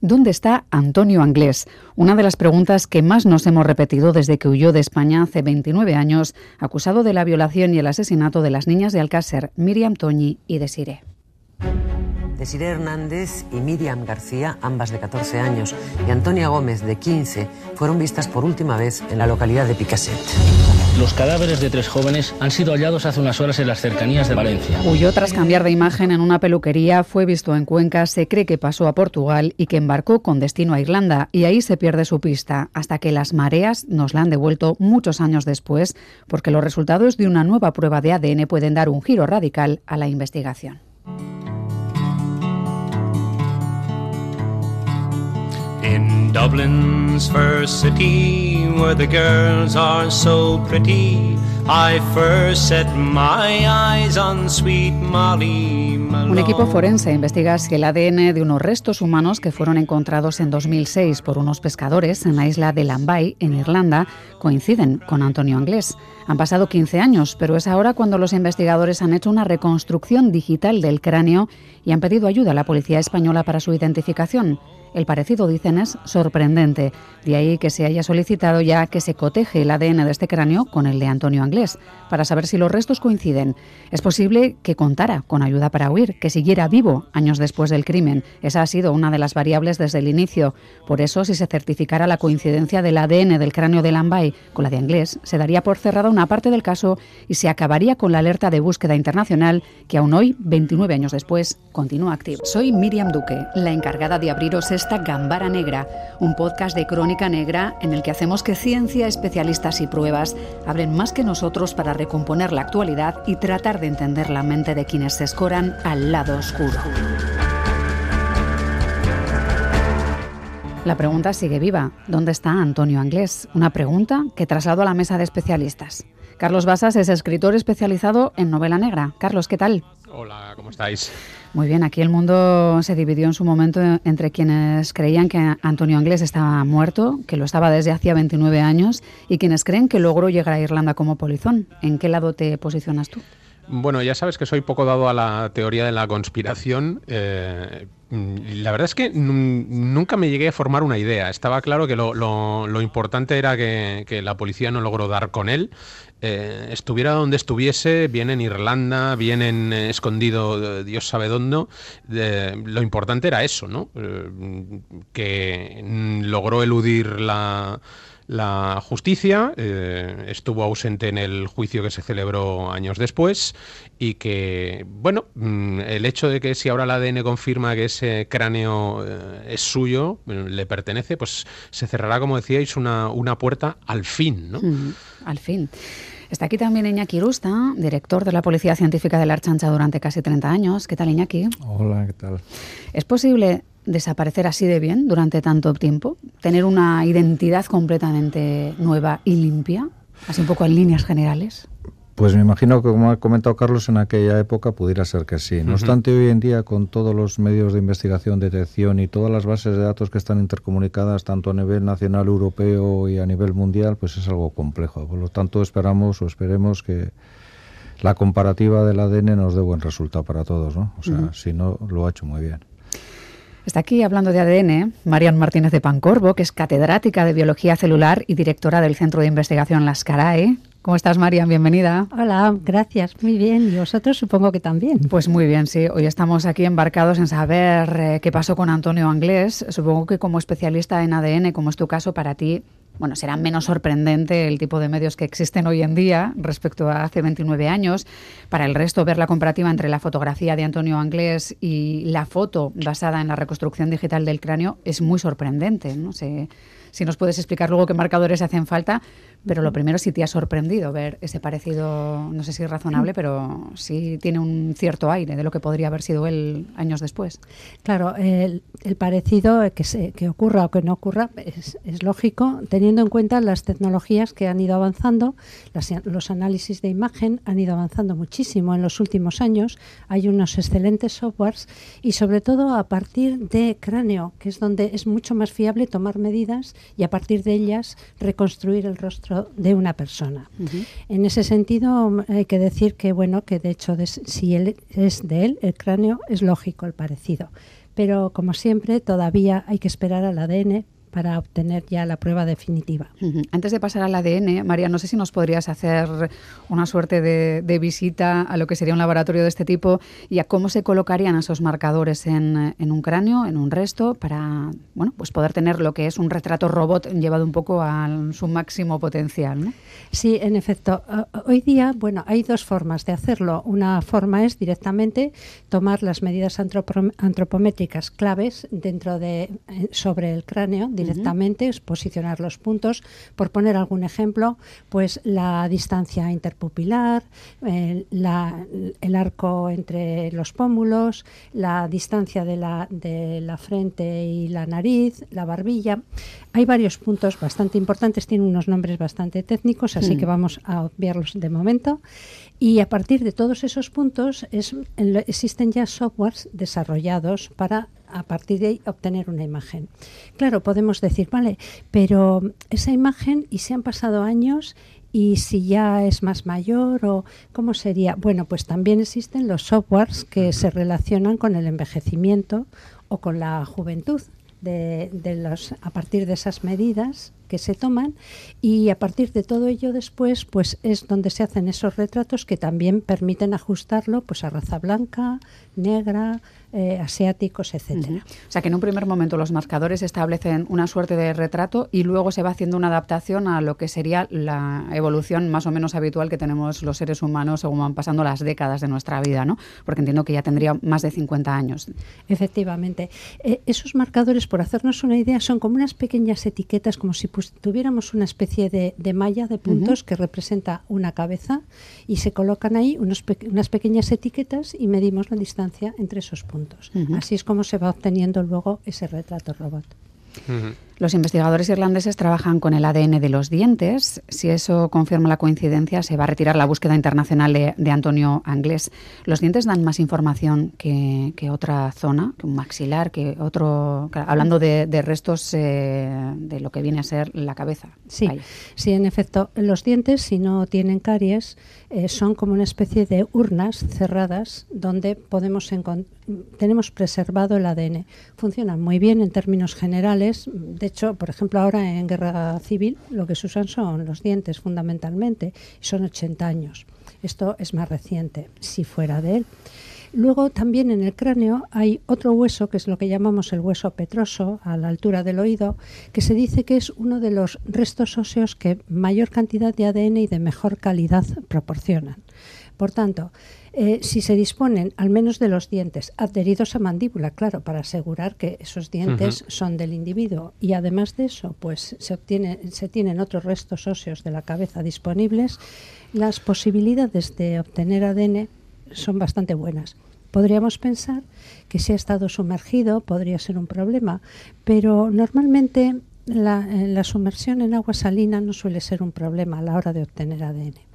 ¿Dónde está Antonio Anglés? Una de las preguntas que más nos hemos repetido desde que huyó de España hace 29 años, acusado de la violación y el asesinato de las niñas de Alcácer, Miriam Toñi y Desiree. Desiree Hernández y Miriam García, ambas de 14 años, y Antonia Gómez, de 15, fueron vistas por última vez en la localidad de Picaset. Los cadáveres de tres jóvenes han sido hallados hace unas horas en las cercanías de Valencia. Huyó tras cambiar de imagen en una peluquería, fue visto en Cuenca, se cree que pasó a Portugal y que embarcó con destino a Irlanda, y ahí se pierde su pista, hasta que las mareas nos la han devuelto muchos años después, porque los resultados de una nueva prueba de ADN pueden dar un giro radical a la investigación. In Dublin's first city, where the girls are so pretty, I first set my eyes on sweet Molly. Un equipo forense investiga si el ADN de unos restos humanos que fueron encontrados en 2006 por unos pescadores en la isla de Lambay, en Irlanda, coinciden con Antonio Anglés. Han pasado 15 años, pero es ahora cuando los investigadores han hecho una reconstrucción digital del cráneo y han pedido ayuda a la policía española para su identificación. El parecido, dicen, es sorprendente. De ahí que se haya solicitado ya que se coteje el ADN de este cráneo con el de Antonio Anglés, para saber si los restos coinciden. Es posible que contara con ayuda para huir, que siguiera vivo años después del crimen. Esa ha sido una de las variables desde el inicio. Por eso, si se certificara la coincidencia del ADN del cráneo de Lambay con la de Anglés, se daría por cerrada una parte del caso y se acabaría con la alerta de búsqueda internacional que aún hoy, 29 años después, continúa activa. Soy Miriam Duque, la encargada de abriros esta Gambara Negra, un podcast de crónica negra en el que hacemos que ciencia, especialistas y pruebas abren más que nosotros para recomponer la actualidad y tratar de entender la mente de quienes se escoran al lado oscuro. La pregunta sigue viva. ¿Dónde está Antonio Anglés? Una pregunta que traslado a la mesa de especialistas. Carlos Basas es escritor especializado en novela negra. Carlos, ¿qué tal? Hola, ¿cómo estáis? Muy bien, aquí el mundo se dividió en su momento entre quienes creían que Antonio Anglés estaba muerto, que lo estaba desde hacía 29 años, y quienes creen que logró llegar a Irlanda como polizón. ¿En qué lado te posicionas tú? Bueno, ya sabes que soy poco dado a la teoría de la conspiración. Eh, la verdad es que nunca me llegué a formar una idea. Estaba claro que lo, importante era que, la policía no logró dar con él. Eh, estuviera donde estuviese, bien en Irlanda, bien en eh, escondido, Dios sabe dónde. lo importante era eso, ¿no? que logró eludir la la justicia, eh, estuvo ausente en el juicio que se celebró años después y que, bueno, mm, el hecho de que si ahora el ADN confirma que ese cráneo eh, es suyo, eh, le pertenece, pues se cerrará, como decíais, una, una puerta al fin, ¿no? al fin. Está aquí también Iñaki Rusta, director de la Policía Científica de la Archancha durante casi 30 años. ¿Qué tal, Iñaki? Hola, ¿qué tal? ¿Es posible desaparecer así de bien durante tanto tiempo? ¿Tener una identidad completamente nueva y limpia? Así un poco en líneas generales. Pues me imagino que, como ha comentado Carlos, en aquella época pudiera ser que sí. No obstante, hoy en día, con todos los medios de investigación, detección y todas las bases de datos que están intercomunicadas, tanto a nivel nacional, europeo y a nivel mundial, pues es algo complejo. Por lo tanto, esperamos o esperemos que la comparativa del ADN nos dé buen resultado para todos, ¿no? O sea, si no, lo ha hecho muy bien. Está aquí hablando de ADN Marian Martínez de Pancorbo, que es catedrática de Biología Celular y directora del Centro de Investigación Las Carae. ¿Cómo estás, Marian? Bienvenida. Hola, gracias. Muy bien. ¿Y vosotros supongo que también? Pues muy bien, sí. Hoy estamos aquí embarcados en saber eh, qué pasó con Antonio Anglés. Supongo que como especialista en ADN, como es tu caso, para ti bueno, será menos sorprendente el tipo de medios que existen hoy en día respecto a hace 29 años. Para el resto, ver la comparativa entre la fotografía de Antonio Anglés y la foto basada en la reconstrucción digital del cráneo es muy sorprendente. No sé si nos puedes explicar luego qué marcadores hacen falta, pero lo primero, si te ha sorprendido ver ese parecido, no sé si es razonable, pero sí tiene un cierto aire de lo que podría haber sido él años después. Claro, el, parecido que, se, que ocurra o que no ocurra es, lógico, teniendo en cuenta las tecnologías que han ido avanzando, los análisis de imagen han ido avanzando muchísimo en los últimos años. Hay unos excelentes softwares y sobre todo a partir de cráneo, que es donde es mucho más fiable tomar medidas y a partir de ellas reconstruir el rostro de una persona. En ese sentido hay que decir que bueno que de hecho si él es de él el cráneo es lógico el parecido pero como siempre todavía hay que esperar al ADN para obtener ya la prueba definitiva. Antes de pasar al ADN, María, no sé si nos podrías hacer una suerte de, visita a lo que sería un laboratorio de este tipo y a cómo se colocarían esos marcadores en, un cráneo, en un resto, para bueno, pues poder tener lo que es un retrato robot llevado un poco a su máximo potencial. Sí, en efecto. Hoy día, bueno, hay dos formas de hacerlo. Una forma es directamente tomar las medidas antropométricas claves dentro de eh, sobre el cráneo directamente, posicionar los puntos. Por poner algún ejemplo, pues la distancia interpupilar, eh, el arco entre los pómulos, la distancia de la, de la frente y la nariz, la barbilla. Hay varios puntos bastante importantes, tienen unos nombres bastante técnicos, así mm. que vamos a obviarlos de momento. Y a partir de todos esos puntos es, existen ya softwares desarrollados para a partir de ahí obtener una imagen. Claro, podemos decir, vale, pero esa imagen y si han pasado años y si ya es más mayor o cómo sería. Bueno, pues también existen los softwares que se relacionan con el envejecimiento o con la juventud de, de los, a partir de esas medidas que se toman y a partir de todo ello después pues es donde se hacen esos retratos que también permiten ajustarlo pues a raza blanca, negra, eh, asiáticos, etcétera. O sea que en un primer momento los marcadores establecen una suerte de retrato y luego se va haciendo una adaptación a lo que sería la evolución más o menos habitual que tenemos los seres humanos según van pasando las décadas de nuestra vida, ¿no? Porque entiendo que ya tendría más de 50 años. Efectivamente. Eh, esos marcadores, por hacernos una idea, son como unas pequeñas etiquetas, como si tuviéramos una especie de, malla de puntos que representa una cabeza y se colocan ahí unas pequeñas etiquetas y medimos la distancia entre esos puntos. Así es como se va obteniendo luego ese retrato robot. Los investigadores irlandeses trabajan con el ADN de los dientes. Si eso confirma la coincidencia, se va a retirar la búsqueda internacional de, Antonio Anglés. Los dientes dan más información que, otra zona, que un maxilar, que otro. Hablando de, restos eh, de lo que viene a ser la cabeza. Sí, sí, en efecto. Los dientes, si no tienen caries, eh, son como una especie de urnas cerradas donde podemos tenemos preservado el ADN. Funcionan muy bien en términos generales. De hecho, por ejemplo, ahora en guerra civil lo que se usan son los dientes fundamentalmente son 80 años. Esto es más reciente, si fuera de él. Luego también en el cráneo hay otro hueso, que es lo que llamamos el hueso petroso, a la altura del oído, que se dice que es uno de los restos óseos que mayor cantidad de ADN y de mejor calidad proporcionan. Por tanto, eh, si se disponen al menos de los dientes adheridos a mandíbula, claro, para asegurar que esos dientes son del individuo y además de eso, pues se obtiene, se tienen otros restos óseos de la cabeza disponibles, las posibilidades de obtener ADN son bastante buenas. Podríamos pensar que si ha estado sumergido podría ser un problema, pero normalmente la, la sumersión en agua salina no suele ser un problema a la hora de obtener ADN.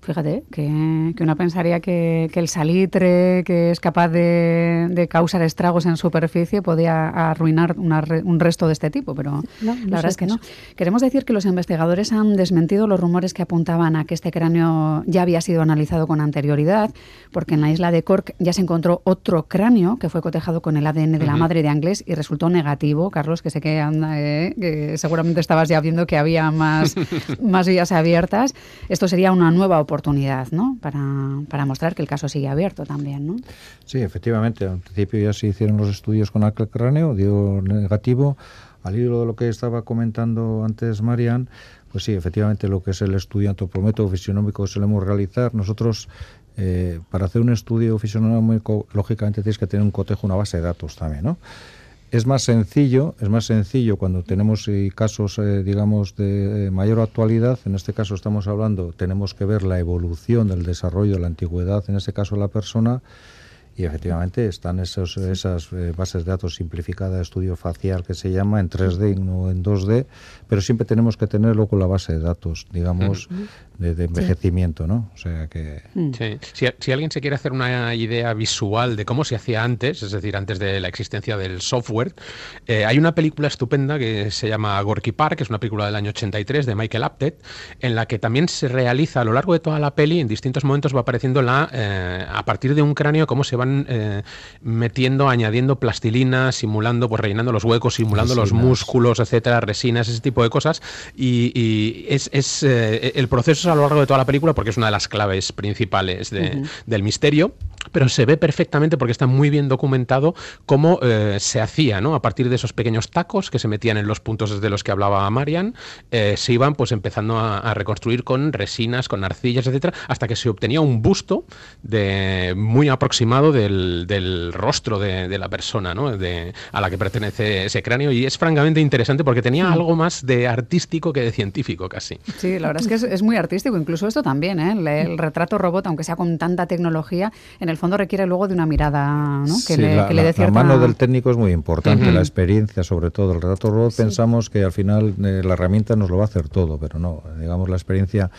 Fíjate que, uno pensaría que, el salitre, que es capaz de, causar estragos en superficie, podía arruinar un resto de este tipo, pero la verdad es que no. Queremos decir que los investigadores han desmentido los rumores que apuntaban a que este cráneo ya había sido analizado con anterioridad, porque en la isla de Cork ya se encontró otro cráneo que fue cotejado con el ADN de la madre de Anglés y resultó negativo. Carlos, que sé que, anda, eh, que seguramente estabas ya viendo que había más, más vías abiertas. Esto sería una nueva oportunidad ¿no? para, para, mostrar que el caso sigue abierto también. ¿no? Sí, efectivamente. Al principio ya se hicieron los estudios con aquel cráneo, dio negativo. Al hilo de lo que estaba comentando antes Marian, pues sí, efectivamente lo que es el estudio antropométrico fisionómico solemos realizar. Nosotros, eh, para hacer un estudio fisionómico, lógicamente tienes que tener un cotejo, una base de datos también, ¿no? Es más sencillo, es más sencillo cuando tenemos eh, casos, eh, digamos, de mayor actualidad. En este caso estamos hablando, tenemos que ver la evolución del desarrollo de la antigüedad, en este caso la persona, y efectivamente están esos, esas eh, bases de datos simplificadas de estudio facial que se llama en 3D y no en 2D, pero siempre tenemos que tenerlo con la base de datos, digamos, de, envejecimiento, ¿no? O sea que... Mm. Si, alguien se quiere hacer una idea visual de cómo se hacía antes, es decir, antes de la existencia del software, eh, hay una película estupenda que se llama Gorky Park, que es una película del año 83 de Michael Apted, en la que también se realiza a lo largo de toda la peli, en distintos momentos va apareciendo la, eh, a partir de un cráneo, cómo se van eh, metiendo, añadiendo plastilina, simulando, pues rellenando los huecos, simulando los músculos, etcétera, resinas, ese tipo de cosas. Y, es, el proceso a lo largo de toda la película porque es una de las claves principales del misterio pero se ve perfectamente porque está muy bien documentado cómo eh, se hacía, ¿no? A partir de esos pequeños tacos que se metían en los puntos de los que hablaba Marian, eh, se iban pues empezando a, reconstruir con resinas, con arcillas, etcétera, hasta que se obtenía un busto de muy aproximado del, rostro de, la persona, ¿no? De, a la que pertenece ese cráneo y es francamente interesante porque tenía algo más de artístico que de científico casi. Sí, la verdad es que es, muy artístico, incluso esto también, ¿eh? el, el retrato robot, aunque sea con tanta tecnología, en el fondo requiere luego de una mirada que, le, la, que La mano del técnico es muy importante, la experiencia sobre todo. El retrato robot pensamos que al final eh, la herramienta nos lo va a hacer todo, pero no, digamos la experiencia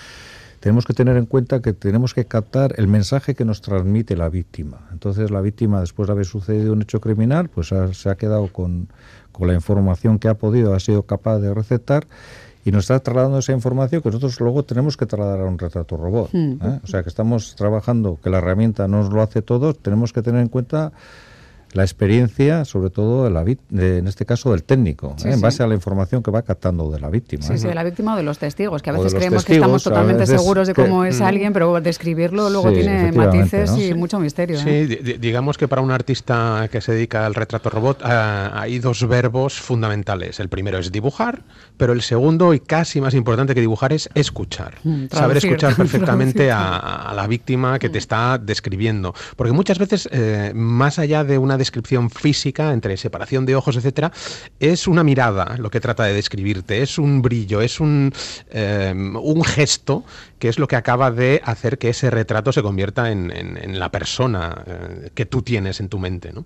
tenemos que tener en cuenta que tenemos que captar el mensaje que nos transmite la víctima. Entonces la víctima, después de haber sucedido un hecho criminal, pues se ha quedado con, con, la información que ha podido, ha sido capaz de recetar y nos está trasladando esa información que nosotros luego tenemos que trasladar a un retrato robot. Hmm. ¿eh? O sea que estamos trabajando, que la herramienta nos lo hace todo, tenemos que tener en cuenta la experiencia, sobre todo de la de, en este caso del técnico, ¿eh? en base a la información que va captando de la víctima. Sí, sí, de la víctima o de los testigos, que a veces creemos que estamos totalmente seguros de cómo es mm. alguien, pero describirlo luego tiene matices y mucho misterio. Sí, ¿eh? digamos que para un artista que se dedica al retrato robot eh, hay dos verbos fundamentales. El primero es dibujar, pero el segundo y casi más importante que dibujar es escuchar. Mm, Saber escuchar perfectamente a, la víctima que te mm. está describiendo. Porque muchas veces, más allá de una descripción física, entre separación de ojos, etcétera, es una mirada lo que trata de describirte, es un brillo, es un, eh, un gesto que es lo que acaba de hacer que ese retrato se convierta en, la persona eh, que tú tienes en tu mente. ¿no?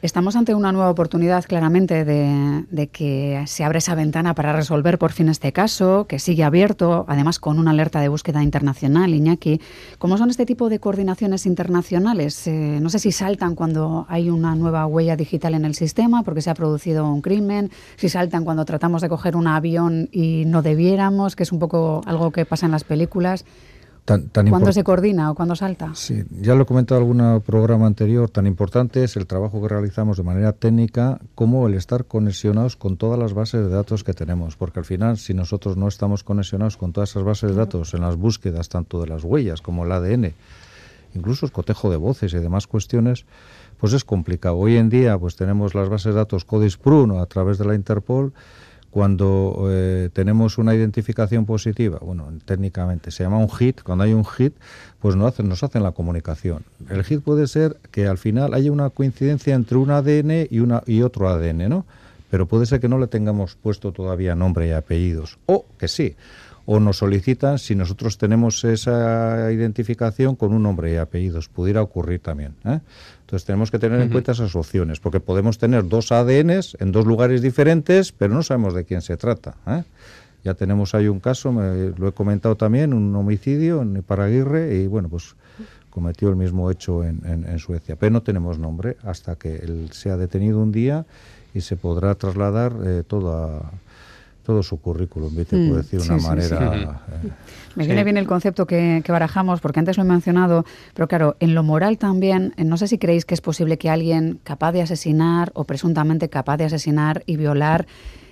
Estamos ante una nueva oportunidad, claramente, de, que se abre esa ventana para resolver por fin este caso, que sigue abierto, además con una alerta de búsqueda internacional, Iñaki. ¿Cómo son este tipo de coordinaciones internacionales? Eh, no sé si saltan cuando hay una nueva huella digital en el sistema, porque se ha producido un crimen, si saltan cuando tratamos de coger un avión y no debiéramos, que es un poco algo que pasa en las películas. ¿Cuándo se coordina o cuándo salta? Sí, ya lo he comentado en algún programa anterior, tan importante es el trabajo que realizamos de manera técnica como el estar conexionados con todas las bases de datos que tenemos, porque al final si nosotros no estamos conexionados con todas esas bases de datos en las búsquedas tanto de las huellas como el ADN, incluso el cotejo de voces y demás cuestiones, pues es complicado. Hoy en día pues tenemos las bases de datos CODIS-PRUN a través de la Interpol cuando eh, tenemos una identificación positiva, bueno, técnicamente se llama un hit, cuando hay un hit, pues nos hacen, nos hacen la comunicación. El hit puede ser que al final haya una coincidencia entre un ADN y, otro ADN, ¿no? Pero puede ser que no le tengamos puesto todavía nombre y apellidos, o que sí o nos solicitan si nosotros tenemos esa identificación con un nombre y apellidos. Pudiera ocurrir también. ¿eh? Entonces tenemos que tener en cuenta esas opciones, porque podemos tener dos ADNs en dos lugares diferentes, pero no sabemos de quién se trata. ¿eh? Ya tenemos ahí un caso, lo he comentado también, un homicidio en Paraguirre y bueno, pues cometió el mismo hecho en, Suecia. Pero no tenemos nombre hasta que él sea detenido un día y se podrá trasladar eh, todo a todo su currículum, ¿viste? Mm, decir una manera... Eh, Me viene bien el concepto que, barajamos, porque antes lo he mencionado, pero claro, en lo moral también, eh, no sé si creéis que es posible que alguien capaz de asesinar o presuntamente capaz de asesinar y violar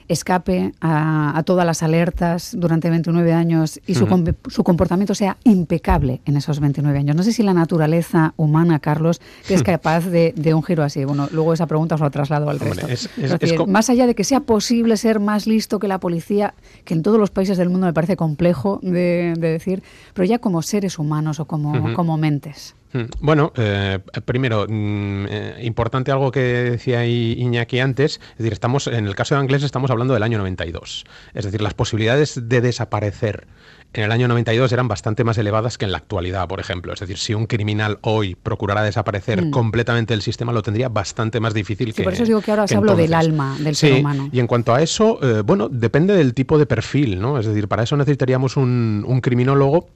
escape a, todas las alertas durante 29 años y su, su, comportamiento sea impecable en esos 29 años. No sé si la naturaleza humana, Carlos, es capaz de, un giro así. Bueno, luego esa pregunta os la traslado al resto. más allá de que sea posible ser más listo que la policía, que en todos los países del mundo me parece complejo de, decir, pero ya como seres humanos o como, como mentes. Mm, bueno, eh, primero, mm, eh, importante algo que decía Iñaki antes, es decir, estamos en el caso de Anglés estamos hablando del año 92, es decir, las posibilidades de desaparecer en el año 92 eran bastante más elevadas que en la actualidad, por ejemplo. Es decir, si un criminal hoy procurara desaparecer mm. completamente del sistema, lo tendría bastante más difícil que. Por eso digo que ahora se hablo del alma del ser humano. Y en cuanto a eso, eh, bueno, depende del tipo de perfil, ¿no? Es decir, para eso necesitaríamos un, un criminólogo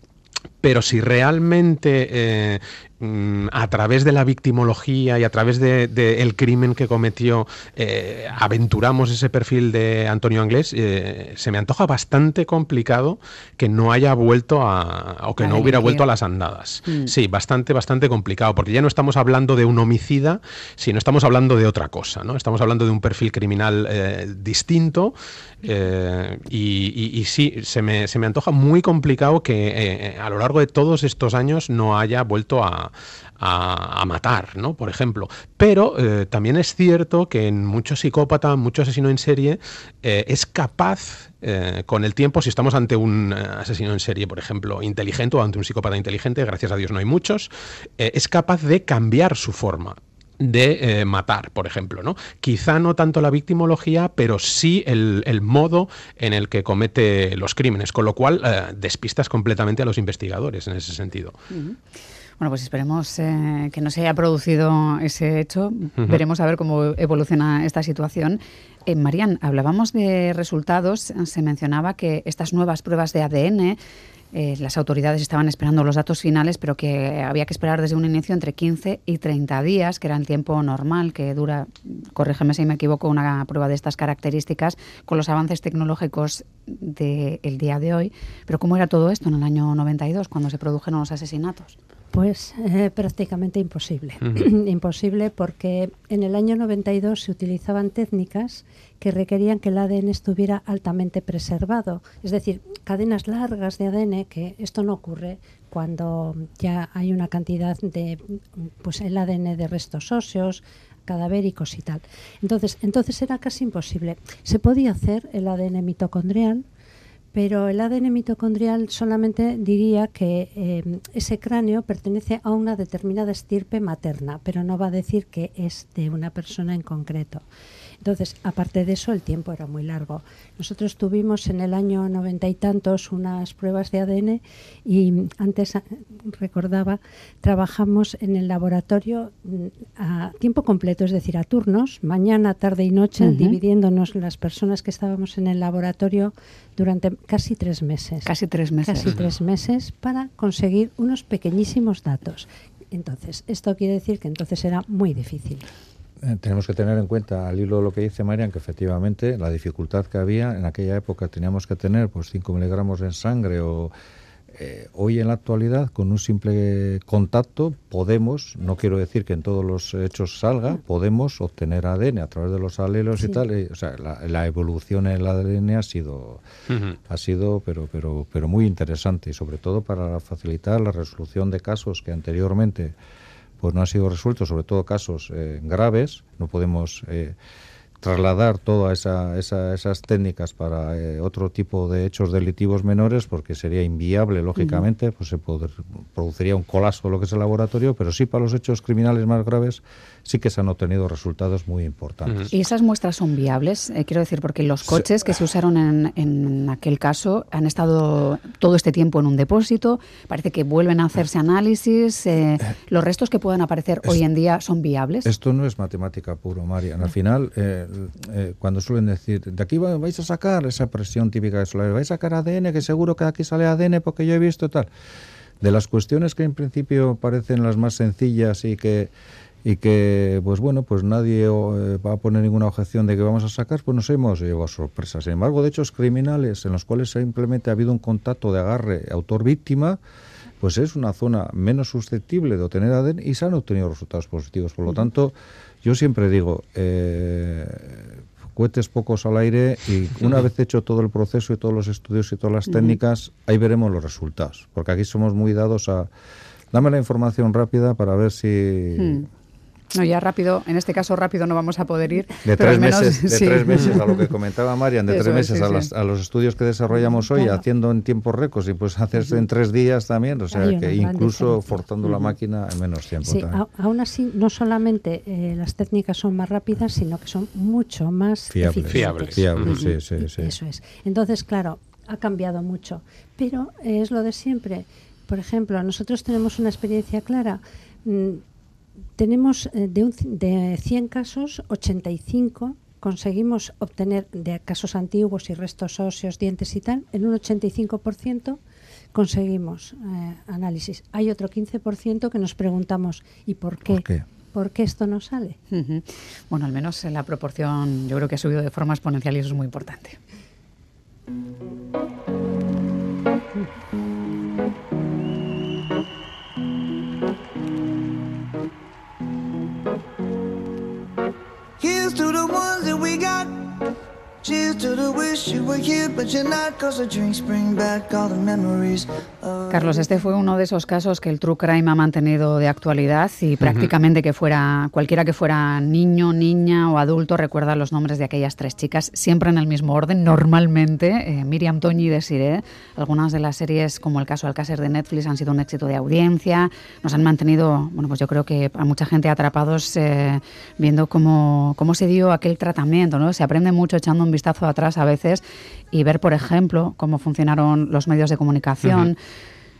pero si realmente eh, a través de la victimología y a través del de, el crimen que cometió eh, aventuramos ese perfil de Antonio Anglés, eh, se me antoja bastante complicado que no haya vuelto a, o que no hubiera vuelto a las andadas. Mm. Sí, bastante, bastante complicado, porque ya no estamos hablando de un homicida, sino estamos hablando de otra cosa, ¿no? Estamos hablando de un perfil criminal distinto y, y, sí, se me, se me antoja muy complicado que a lo largo de todos estos años no haya vuelto a, matar, ¿no? Por ejemplo. Pero eh, también es cierto que en mucho psicópata, mucho asesino en serie, eh, es capaz, eh, con el tiempo, si estamos ante un asesino en serie, por ejemplo, inteligente o ante un psicópata inteligente, gracias a Dios no hay muchos, es capaz de cambiar su forma de matar, por ejemplo, ¿no? Quizá no tanto la victimología, pero sí el, modo en el que comete los crímenes, con lo cual despistas completamente a los investigadores en ese sentido. Bueno, pues esperemos eh, que no se haya producido ese hecho. Veremos a ver cómo evoluciona esta situación. Eh, Marían, hablábamos de resultados. Se mencionaba que estas nuevas pruebas de ADN eh, las autoridades estaban esperando los datos finales, pero que había que esperar desde un inicio entre 15 y 30 días, que era el tiempo normal que dura, corrígeme si me equivoco, una prueba de estas características con los avances tecnológicos del día de hoy. Pero ¿cómo era todo esto en el año 92, cuando se produjeron los asesinatos? Pues eh, prácticamente imposible. imposible porque en el año 92 se utilizaban técnicas que requerían que el ADN estuviera altamente preservado. Es decir, cadenas largas de ADN, que esto no ocurre cuando ya hay una cantidad de, pues el ADN de restos óseos, cadavéricos y tal. Entonces, entonces era casi imposible. Se podía hacer el ADN mitocondrial, pero el ADN mitocondrial solamente diría que eh, ese cráneo pertenece a una determinada estirpe materna, pero no va a decir que es de una persona en concreto. Entonces, aparte de eso, el tiempo era muy largo. Nosotros tuvimos en el año noventa y tantos unas pruebas de ADN y antes ah, recordaba, trabajamos en el laboratorio mm, a tiempo completo, es decir, a turnos, mañana, tarde y noche, dividiéndonos las personas que estábamos en el laboratorio durante casi tres meses. Casi tres meses. Casi tres meses para conseguir unos pequeñísimos datos. Entonces, esto quiere decir que entonces era muy difícil. Eh, tenemos que tener en cuenta, al hilo de lo que dice Marian, que efectivamente la dificultad que había en aquella época teníamos que tener pues 5 miligramos en sangre o eh, hoy en la actualidad con un simple contacto podemos, no quiero decir que en todos los hechos salga, podemos obtener ADN a través de los alelos y tal, o sea, la, evolución en el ADN ha sido, ha sido pero, pero, pero muy interesante y sobre todo para facilitar la resolución de casos que anteriormente pues no han sido resueltos, sobre todo casos eh, graves. No podemos eh, trasladar todas esa, esas técnicas para eh, otro tipo de hechos delictivos menores porque sería inviable, lógicamente, pues se produciría un colapso de lo que es el laboratorio, pero sí para los hechos criminales más graves sí que se han obtenido resultados muy importantes. ¿Y esas muestras son viables? Eh, quiero decir, porque los coches que se usaron en, en, aquel caso han estado todo este tiempo en un depósito, parece que vuelven a hacerse análisis, eh, ¿los restos que puedan aparecer hoy en día son viables? Esto no es matemática puro, Marian. Al final, eh, cuando suelen decir, de aquí vais a sacar esa presión típica de solar, vais a sacar ADN, que seguro que aquí sale ADN porque yo he visto tal. De las cuestiones que en principio parecen las más sencillas y que y que pues bueno pues nadie eh, va a poner ninguna objeción de que vamos a sacar pues nos hemos llevado sorpresas. Sin embargo de hechos criminales en los cuales simplemente ha habido un contacto de agarre autor víctima pues es una zona menos susceptible de obtener ADN y se han obtenido resultados positivos. Por lo tanto yo siempre digo eh, cohetes pocos al aire y una vez hecho todo el proceso y todos los estudios y todas las técnicas ahí veremos los resultados porque aquí somos muy dados a dame la información rápida para ver si No, ya rápido, en este caso rápido no vamos a poder ir. De, tres, meses, de tres meses, a lo que comentaba Marian, de tres meses a, los estudios que desarrollamos hoy, haciendo en tiempos récords y pues haces en tres días también, o sea, que incluso forzando la máquina en menos tiempo. Sí, aún así, no solamente eh, las técnicas son más rápidas, sino que son mucho más fiables. Fiables, fiables sí, sí, sí. Eso es. Entonces, claro, ha cambiado mucho, pero es lo de siempre. Por ejemplo, nosotros tenemos una experiencia clara. Tenemos eh, de, de 100 casos, 85 conseguimos obtener de casos antiguos y restos óseos, dientes y tal, en un 85% conseguimos eh, análisis. Hay otro 15% que nos preguntamos, ¿y por qué? ¿Por qué? esto no sale? Bueno, al menos en la proporción yo creo que ha subido de forma exponencial y eso es muy importante. were but you're not Cause the drinks bring back all the memories. Carlos, este fue uno de esos casos que el True Crime ha mantenido de actualidad y prácticamente que fuera cualquiera que fuera niño, niña o adulto recuerda los nombres de aquellas tres chicas, siempre en el mismo orden, normalmente. Eh, Miriam Toñi y Desiree. Algunas de las series, como el caso Alcácer de Netflix, han sido un éxito de audiencia. Nos han mantenido, bueno, pues yo creo que a mucha gente atrapados eh, viendo cómo, cómo se dio aquel tratamiento, ¿no? Se aprende mucho echando un vistazo atrás a veces y ver, por ejemplo, cómo funcionaron los medios de comunicación.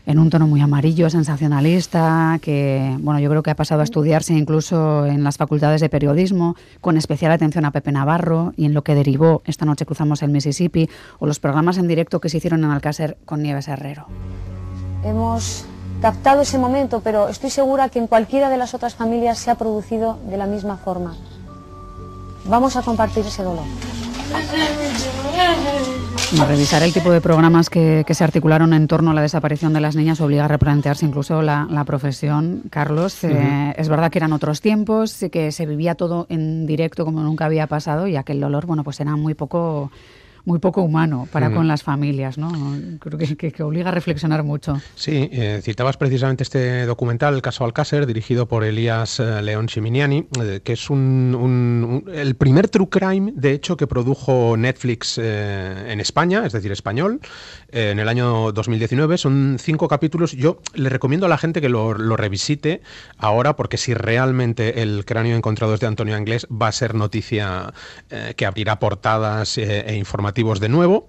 En un tono muy amarillo, sensacionalista, que bueno, yo creo que ha pasado a estudiarse incluso en las facultades de periodismo, con especial atención a Pepe Navarro y en lo que derivó Esta noche cruzamos el Mississippi o los programas en directo que se hicieron en Alcácer con Nieves Herrero. Hemos captado ese momento, pero estoy segura que en cualquiera de las otras familias se ha producido de la misma forma. Vamos a compartir ese dolor. Revisar el tipo de programas que, se articularon en torno a la desaparición de las niñas obliga a replantearse incluso la, profesión. Carlos, eh, es verdad que eran otros tiempos, que se vivía todo en directo como nunca había pasado y aquel dolor, bueno, pues era muy poco muy poco humano para con las familias, ¿no? Creo que, obliga a reflexionar mucho. Sí, eh, citabas precisamente este documental, el caso Alcácer, dirigido por Elías eh, León Chiminiani, eh, que es un, el primer true crime, de hecho, que produjo Netflix en España, es decir, español, en el año 2019. Son cinco capítulos. Yo le recomiendo a la gente que lo, revisite ahora, porque si realmente el cráneo encontrado es de Antonio Anglés, va a ser noticia que abrirá portadas e informaciones de nuevo.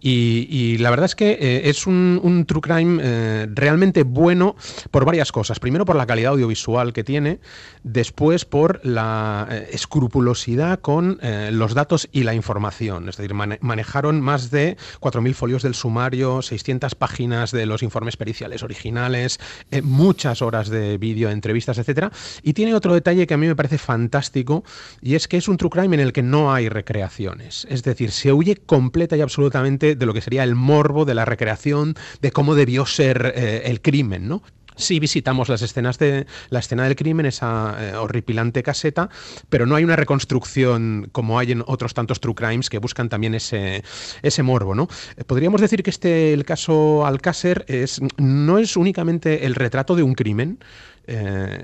Y, la verdad es que eh, es un, true crime eh, realmente bueno por varias cosas. Primero por la calidad audiovisual que tiene, después por la eh, escrupulosidad con los datos y la información. Es decir, manejaron más de 4.000 folios del sumario, 600 páginas de los informes periciales originales, muchas horas de vídeo, entrevistas, etcétera. Y tiene otro detalle que a mí me parece fantástico y es que es un true crime en el que no hay recreaciones. Es decir, se huye completa y absolutamente de lo que sería el morbo de la recreación de cómo debió ser eh, el crimen, ¿no? Sí visitamos las escenas de la escena del crimen, esa eh, horripilante caseta, pero no hay una reconstrucción como hay en otros tantos true crimes que buscan también ese, ese morbo, ¿no? Eh, podríamos decir que este el caso Alcácer es no es únicamente el retrato de un crimen,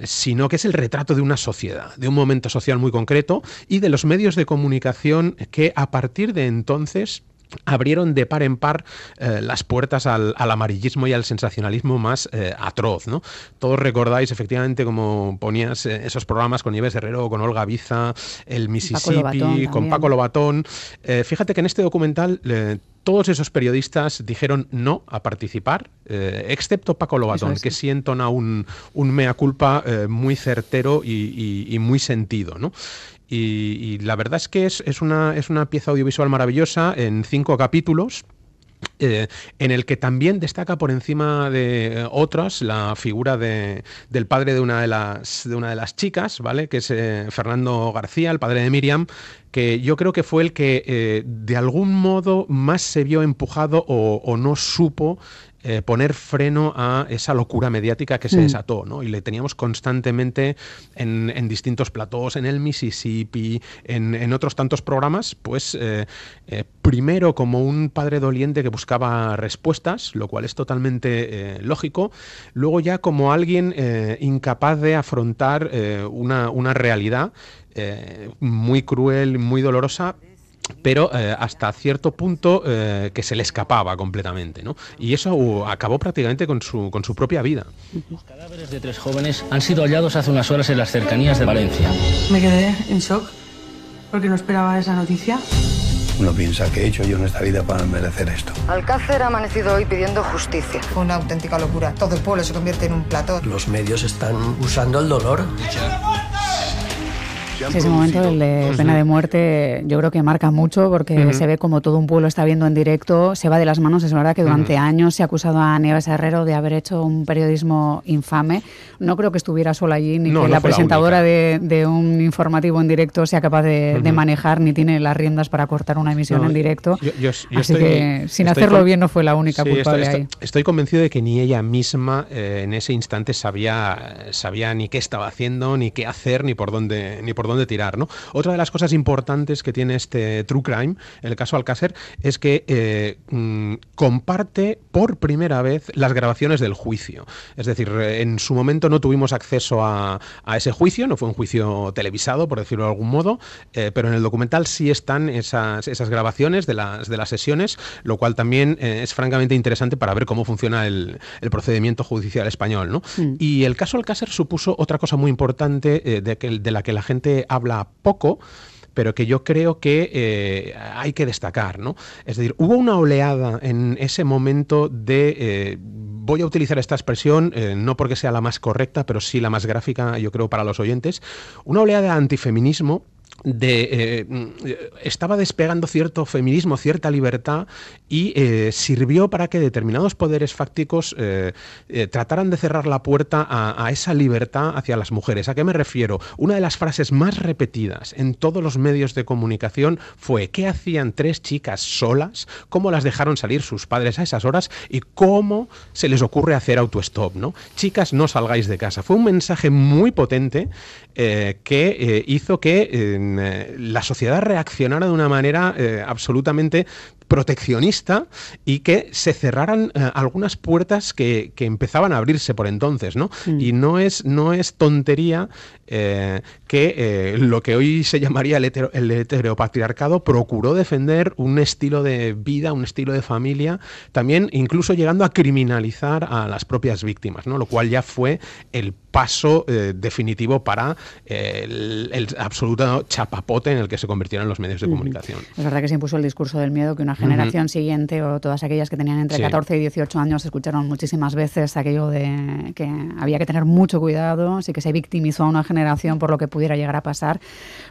sino que es el retrato de una sociedad, de un momento social muy concreto y de los medios de comunicación que a partir de entonces abrieron de par en par eh, las puertas al, amarillismo y al sensacionalismo más eh, atroz. ¿no? Todos recordáis efectivamente como ponías eh, esos programas con Nieves Herrero, con Olga Biza, el Mississippi, con Paco Lobatón. fíjate que en este documental todos esos periodistas dijeron no a participar, excepto Paco Lobatón, que sí entona un, un mea culpa muy certero y, y muy sentido. ¿no? Y, la verdad es que es, es, una, es una pieza audiovisual maravillosa en cinco capítulos. Eh, en el que también destaca por encima de otras la figura de, del padre de una de las, de una de las chicas, ¿vale? que es eh, Fernando García, el padre de Miriam, que yo creo que fue el que eh, de algún modo más se vio empujado o no supo eh, poner freno a esa locura mediática que se mm. desató, ¿no? Y le teníamos constantemente en, distintos platós, en el Mississippi, en, otros tantos programas, pues eh, eh, primero como un padre doliente que buscaba respuestas, lo cual es totalmente lógico, luego ya como alguien incapaz de afrontar una, una realidad muy cruel, muy dolorosa, pero eh, hasta cierto punto eh, que se le escapaba completamente, ¿no? Y eso uh, acabó prácticamente con su, con su propia vida. Los cadáveres de tres jóvenes han sido hallados hace unas horas en las cercanías de Valencia. Me quedé en shock porque no esperaba esa noticia. Uno piensa que he hecho yo en esta vida para merecer esto. Alcácer ha amanecido hoy pidiendo justicia. Fue una auténtica locura. Todo el pueblo se convierte en un plató. Los medios están usando el dolor. Sí, ese momento, el de pena de muerte, yo creo que marca mucho porque se ve como todo un pueblo está viendo en directo, se va de las manos. Es verdad que durante años se ha acusado a Nieves Herrero de haber hecho un periodismo infame. No creo que estuviera sola allí, ni que la presentadora de, un informativo en directo sea capaz de, manejar, ni tiene las riendas para cortar una emisión en directo. Así que sin hacerlo bien no fue la única culpable estoy, ahí. Estoy convencido de que ni ella misma eh, en ese instante sabía, sabía ni qué estaba haciendo, ni qué hacer, ni por dónde, ni por dónde tirar. ¿no? Otra de las cosas importantes que tiene este True Crime, el caso Alcácer, es que eh, mm, comparte por primera vez las grabaciones del juicio. Es decir, en su momento no tuvimos acceso a, ese juicio, no fue un juicio televisado, por decirlo de algún modo, eh, pero en el documental sí están esas, esas grabaciones de las, de las sesiones, lo cual también eh, es francamente interesante para ver cómo funciona el, procedimiento judicial español. ¿no? Mm. Y el caso Alcácer supuso otra cosa muy importante de, que, de la que la gente habla poco, pero que yo creo que eh, hay que destacar, ¿no? Es decir, hubo una oleada en ese momento de, eh, voy a utilizar esta expresión, eh, no porque sea la más correcta, pero sí la más gráfica, yo creo, para los oyentes, una oleada de antifeminismo de, eh, estaba despegando cierto feminismo, cierta libertad y eh, sirvió para que determinados poderes fácticos eh, trataran de cerrar la puerta a, esa libertad hacia las mujeres. ¿A qué me refiero? Una de las frases más repetidas en todos los medios de comunicación fue ¿qué hacían tres chicas solas? ¿Cómo las dejaron salir sus padres a esas horas? ¿Y cómo se les ocurre hacer autostop? ¿no? Chicas, no salgáis de casa. Fue un mensaje muy potente que hizo que la sociedad reaccionara de una manera eh, absolutamente proteccionista y que se cerraran eh, algunas puertas que, empezaban a abrirse por entonces, ¿no? Mm. Y no es, no es tontería que lo que hoy se llamaría el, heteropatriarcado procuró defender un estilo de vida, un estilo de familia, también incluso llegando a criminalizar a las propias víctimas, ¿no? Lo cual ya fue el paso definitivo para el, el absoluto chapapote en el que se convirtieron los medios de comunicación. Es verdad que se impuso el discurso del miedo que una generación siguiente o todas aquellas que tenían entre 14 y 18 años escucharon muchísimas veces aquello de que había que tener mucho cuidado, así que se victimizó a una generación por lo que pudiera llegar a pasar.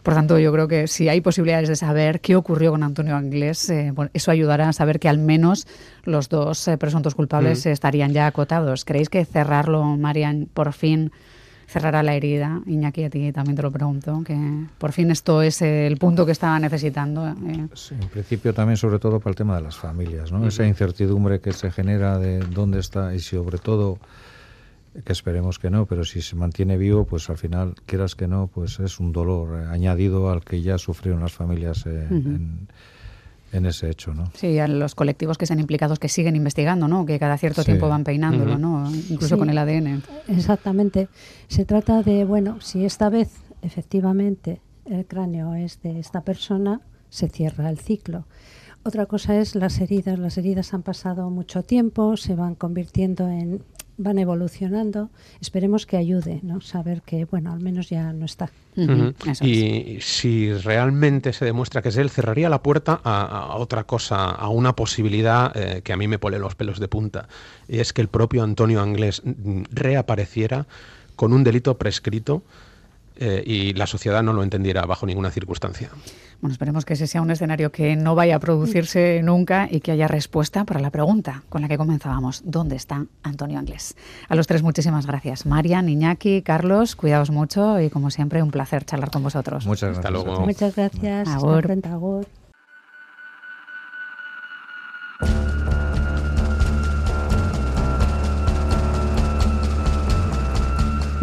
Por tanto, yo creo que si hay posibilidades de saber qué ocurrió con Antonio Anglés, eh, eso ayudará a saber que al menos los dos eh, presuntos culpables estarían ya acotados. ¿Creéis que cerrarlo, Marian, por fin cerrará la herida. Iñaki, a ti también te lo pregunto, que por fin esto es el punto que estaba necesitando. Eh. Sí, en principio también sobre todo para el tema de las familias, ¿no? Esa incertidumbre que se genera de dónde está y sobre todo que esperemos que no, pero si se mantiene vivo, pues al final, quieras que no, pues es un dolor eh, añadido al que ya sufrieron las familias eh, en en ese hecho, ¿no? Sí, a los colectivos que sean implicados que siguen investigando, ¿no? Que cada cierto tiempo van peinándolo, ¿no? Incluso con el ADN. Exactamente. Se trata de, bueno, si esta vez efectivamente el cráneo es de esta persona, se cierra el ciclo. Otra cosa es las heridas. Las heridas han pasado mucho tiempo, se van convirtiendo en van evolucionando. Esperemos que ayude, ¿no? Saber que, bueno, al menos ya no está. Y si realmente se demuestra que es él, cerraría la puerta a, otra cosa, a una posibilidad eh, que a mí me pone los pelos de punta. Y es que el propio Antonio Anglés reapareciera con un delito prescrito eh, y la sociedad no lo entendiera bajo ninguna circunstancia. Bueno, esperemos que ese sea un escenario que no vaya a producirse nunca y que haya respuesta para la pregunta con la que comenzábamos. ¿Dónde está Antonio Anglés? A los tres muchísimas gracias. Marian, Iñaki, Carlos, cuidaos mucho y como siempre un placer charlar con vosotros. Muchas gracias. Hasta luego. Muchas gracias. Agur.